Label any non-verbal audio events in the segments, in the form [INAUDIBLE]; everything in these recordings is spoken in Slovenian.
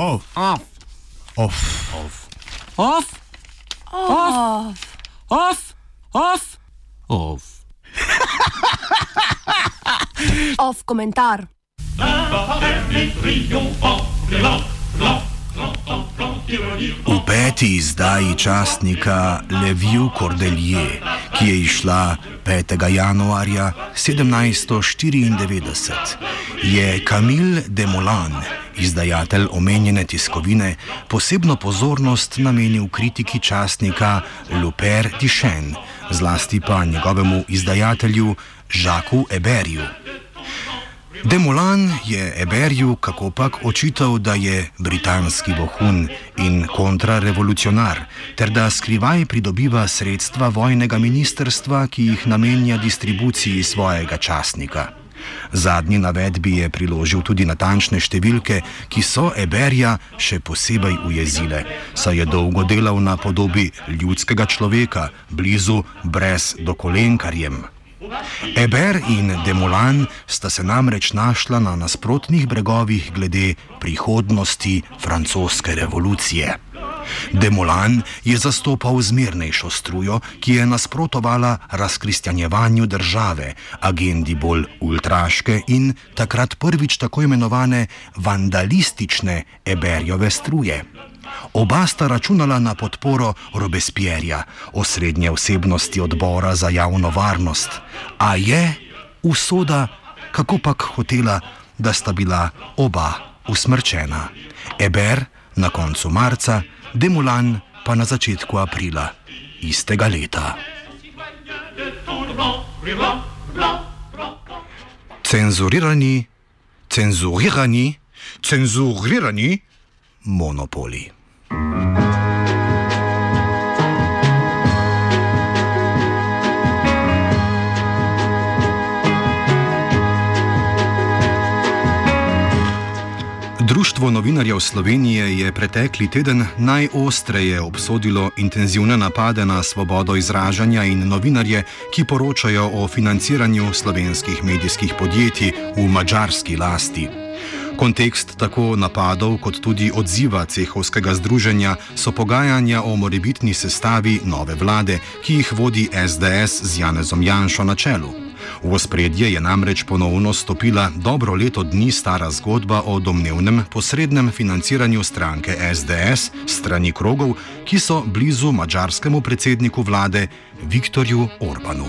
Off. Off. Off. Off. Off. Off. Off. Off. Off [LAUGHS] komentar. V peti izdaji časnika Le Vieux Cordelier, ki je izšla 5. januarja 1794, je Camille Demolan, izdajatelj omenjene tiskovine, posebno pozornost namenil kritiki časnika Luper Dichen, zlasti pa njegovemu izdajatelju Žaku Eberju. Demolan je Eberju kakopak očital, da je britanski vohun in kontrarevolucionar, ter da skrivaj pridobiva sredstva vojnega ministerstva, ki jih namenja distribuciji svojega časnika. Zadnji navedbi je priložil tudi natančne številke, ki so Eberja še posebej ujezile, saj je dolgo delal na podobi ljudskega človeka, blizu brez dokolenkarjem. Eber in Demolan sta se namreč našla na nasprotnih bregovih glede prihodnosti francoske revolucije. Demolan je zastopal zmernejšo strujo, ki je nasprotovala razkristjanjevanju države, agendi bolj ultraške in takrat prvič tako imenovane vandalistične Eberjove struje. Oba sta računala na podporo Robespierja, osrednje osebnosti odbora za javno varnost. A je usoda, kako pak hotela, da sta bila oba usmrčena. Eber na koncu marca, Demulan pa na začetku aprila istega leta. Cenzurirani, cenzurirani, cenzurirani monopoli. Društvo novinarjev Slovenije je pretekli teden najostreje obsodilo intenzivne napade na svobodo izražanja in novinarje, ki poročajo o financiranju slovenskih medijskih podjetij v mačarski lasti. Kontekst tako napadov, kot tudi odziva cehovskega združenja so pogajanja o morebitni sestavi nove vlade, ki jih vodi SDS z Janezom Janšo na čelu. V ospredje je namreč ponovno stopila dobro leto dni stara zgodba o domnevnem posrednem financiranju stranke SDS strani krogov, ki so blizu mačarskemu predsedniku vlade Viktorju Orbanu.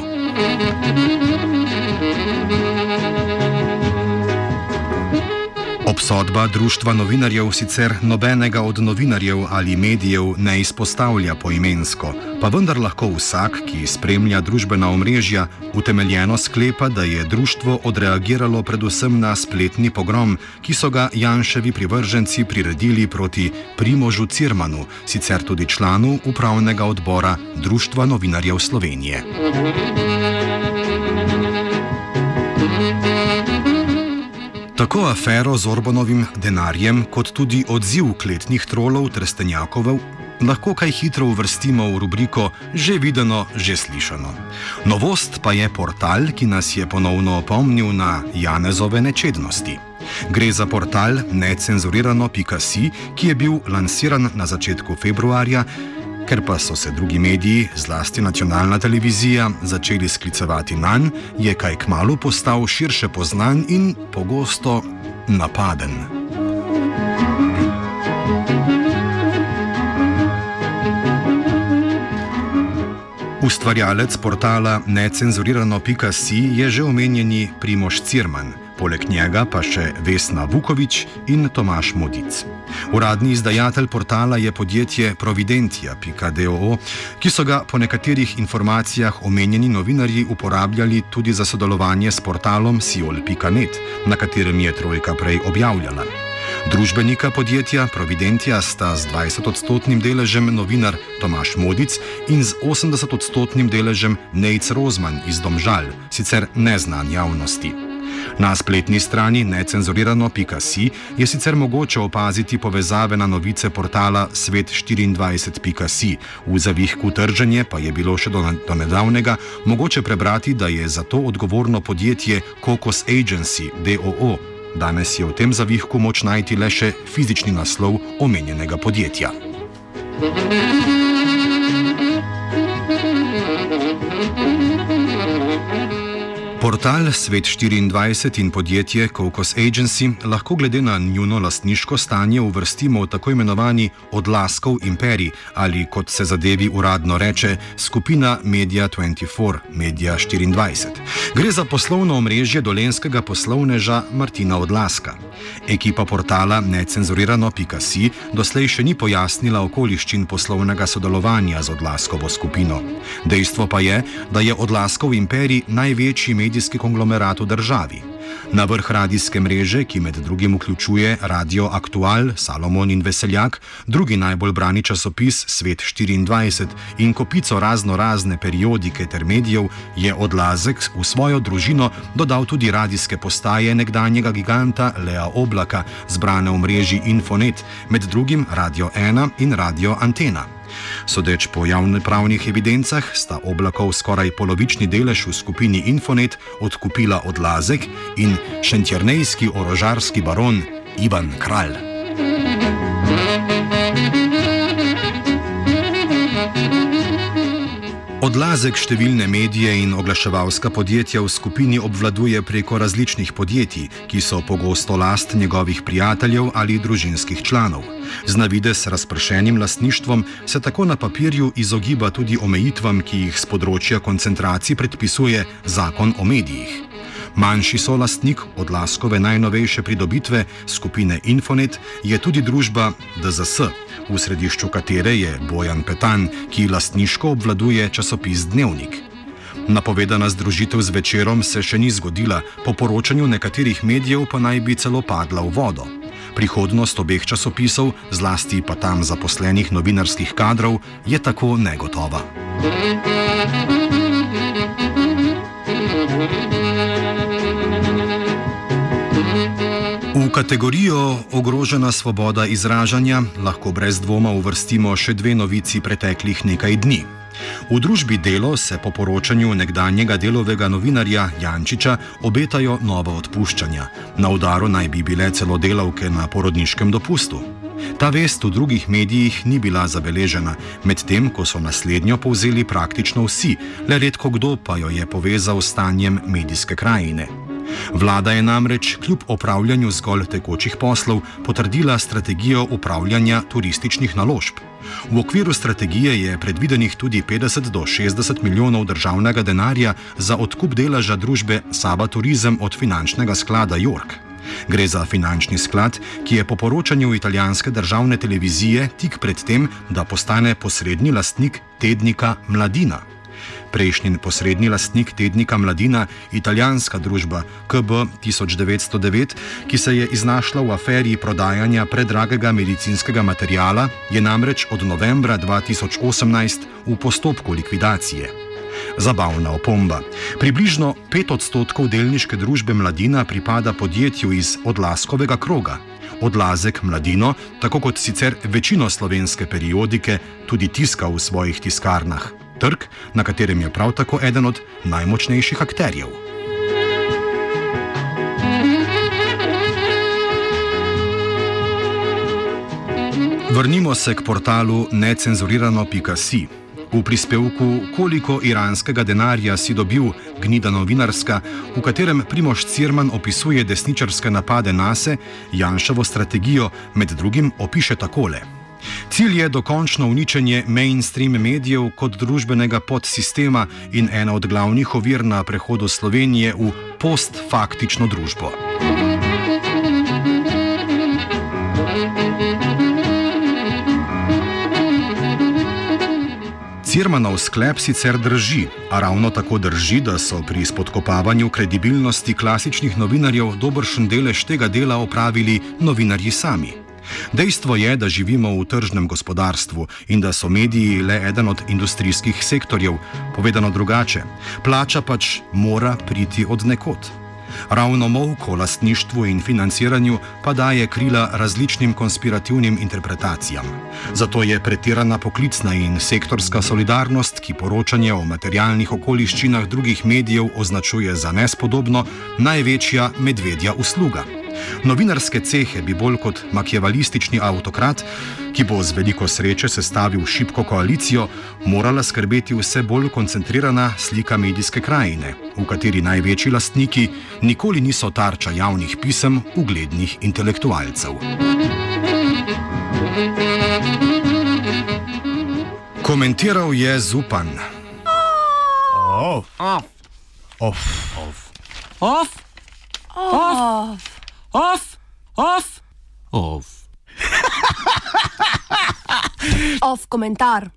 Obsodba Društva novinarjev sicer nobenega od novinarjev ali medijev ne izpostavlja poimensko, pa vendar lahko vsak, ki spremlja družbena omrežja, utemeljeno sklepa, da je društvo odreagiralo predvsem na spletni pogrom, ki so ga Janševi privrženci priredili proti Primožu Cirmanu, sicer tudi članu upravnega odbora Društva novinarjev Slovenije. Tako afero z Orbanovim denarjem, kot tudi odziv kletnih trolov Trestenjakovov, lahko kaj hitro uvrstimo v rubriko Že videno, že slišano. Novost pa je portal, ki nas je ponovno opomnil na Janezove nečednosti. Gre za portal necenzurirano.si, ki je bil lansiran na začetku februarja Ker pa so se drugi mediji, zlasti nacionalna televizija, začeli sklicevati na njega, je kaj kmalo postal širše poznan in pogosto napaden. Ustvarjalec portala necenzurirano.si je že omenjeni Primoš Cirman poleg njega pa še Vesna Vukovič in Tomaš Modic. Uradni izdajatelj portala je podjetje Providentia.do, ki so ga po nekaterih informacijah omenjeni novinarji uporabljali tudi za sodelovanje s portalom Siol.net, na katerem je Trojka prej objavljala. Družbenika podjetja Providentia sta z 20-odstotnim deležem novinar Tomaš Modic in z 80-odstotnim deležem Nejc Rozman iz Domžal, sicer neznan javnosti. Na spletni strani necenzurirano.si je sicer mogoče opaziti povezave na novice portala svet24.si, v zavihku trženje pa je bilo še do, do nedavnega mogoče prebrati, da je za to odgovorno podjetje Kokos Agency DOO. Danes je v tem zavihku moč najti le še fizični naslov omenjenega podjetja. You. Portal Svet24 in podjetje Cocos Agency lahko glede na njuno lastniško stanje uvrstimo v tako imenovani odlaskov imperij ali kot se zadevi uradno reče skupina Media 24, Media 24. Gre za poslovno omrežje dolenskega poslovneža Martina Odlaska. Ekipa portala necenzurirano.si doslej še ni pojasnila okoliščin poslovnega sodelovanja z Odlaskovo skupino. Dejstvo pa je, da je Odlaskov imperij največji medij medijski konglomerat v državi. Na vrh radijske mreže, ki med drugim vključuje Radio Aktual, Salomon in Veseljak, drugi najbolj brani časopis Svet 24 in kopico razno razne periodike ter medijev, je odlazek v svojo družino dodal tudi radijske postaje nekdanjega giganta Lea Oblaka, zbrane v mreži Infonet, med drugim Radio 1 in Radio Antena. Sodeč po javnopravnih evidencah sta oblakov skoraj polovični delež v skupini Infonet odkupila odlazek in šentjernejski orožarski baron Ivan Kralj. Odlazek številne medije in oglaševalska podjetja v skupini obvladuje preko različnih podjetij, ki so pogosto last njegovih prijateljev ali družinskih članov. Z navides razpršenim lastništvom se tako na papirju izogiba tudi omejitvam, ki jih z področja koncentracij predpisuje zakon o medijih. Manjši solastnik odlaskove najnovejše pridobitve skupine Infonet je tudi družba DZS, v središču katere je Bojan Petan, ki lastniško obvladuje časopis Dnevnik. Napovedana združitev z večerom se še ni zgodila, po poročanju nekaterih medijev pa naj bi celo padla v vodo. Prihodnost obeh časopisov, zlasti pa tam zaposlenih novinarskih kadrov, je tako negotova. V kategorijo ogrožena svoboda izražanja lahko brez dvoma uvrstimo še dve novici preteklih nekaj dni. V družbi Delo se po poročanju nekdanjega delovega novinarja Jančiča obetajo nova odpuščanja. Na udaru naj bi bile celo delavke na porodniškem dopustu. Ta vest v drugih medijih ni bila zabeležena, medtem ko so naslednjo povzeli praktično vsi, le redko kdo pa jo je povezal s stanjem medijske krajine. Vlada je namreč kljub opravljanju zgolj tekočih poslov potrdila strategijo upravljanja turističnih naložb. V okviru strategije je predvidenih tudi 50 do 60 milijonov državnega denarja za odkup deleža družbe Saba Turizem od finančnega sklada York. Gre za finančni sklad, ki je po poročanju italijanske državne televizije tik pred tem, da postane posrednji lastnik tednika Mladina. Prejšnji posredni lastnik tednika Mladina, italijanska družba KB 1909, ki se je iznašla v aferi prodajanja predragega medicinskega materijala, je namreč od novembra 2018 v postopku likvidacije. Zabavna opomba. Približno 5 odstotkov delniške družbe Mladina pripada podjetju iz odlaskovega kroga. Odlazek Mladino, tako kot sicer večino slovenske periodike, tudi tiska v svojih tiskarnah trg, na katerem je prav tako eden od najmočnejših akterjev. Vrnimo se k portalu necenzurirano.si. V prispevku Koliko iranskega denarja si dobil gnida novinarska, v katerem Primoš Cirman opisuje desničarske napade na se, Janšovo strategijo med drugim opiše takole. Cilj je dokončno uničenje mainstream medijev kot družbenega podsistema in ena od glavnih ovir na prehodu Slovenije v postfaktično družbo. Cirmanov sklep sicer drži, a ravno tako drži, da so pri spodkopavanju kredibilnosti klasičnih novinarjev dobršen delež tega dela opravili novinarji sami. Dejstvo je, da živimo v tržnem gospodarstvu in da so mediji le eden od industrijskih sektorjev. Povedano drugače, plača pač mora priti od nekod. Ravno mok o lastništvu in financiranju pa daje krila različnim konspirativnim interpretacijam. Zato je pretirana poklicna in sektorska solidarnost, ki poročanje o materialnih okoliščinah drugih medijev označuje za nespodobno, največja medvedja usluga. Novinarske cehe bi bolj kot makjevalistični avtokrat, ki bo z veliko sreče sestavil šibko koalicijo, morala skrbeti vse bolj koncentrirana slika medijske krajine, v kateri največji lastniki nikoli niso tarča javnih pisem uglednih intelektualcev. Komentiral je Zupan. Oh, Off, off. off, off, off, off, off, off. Off komentar.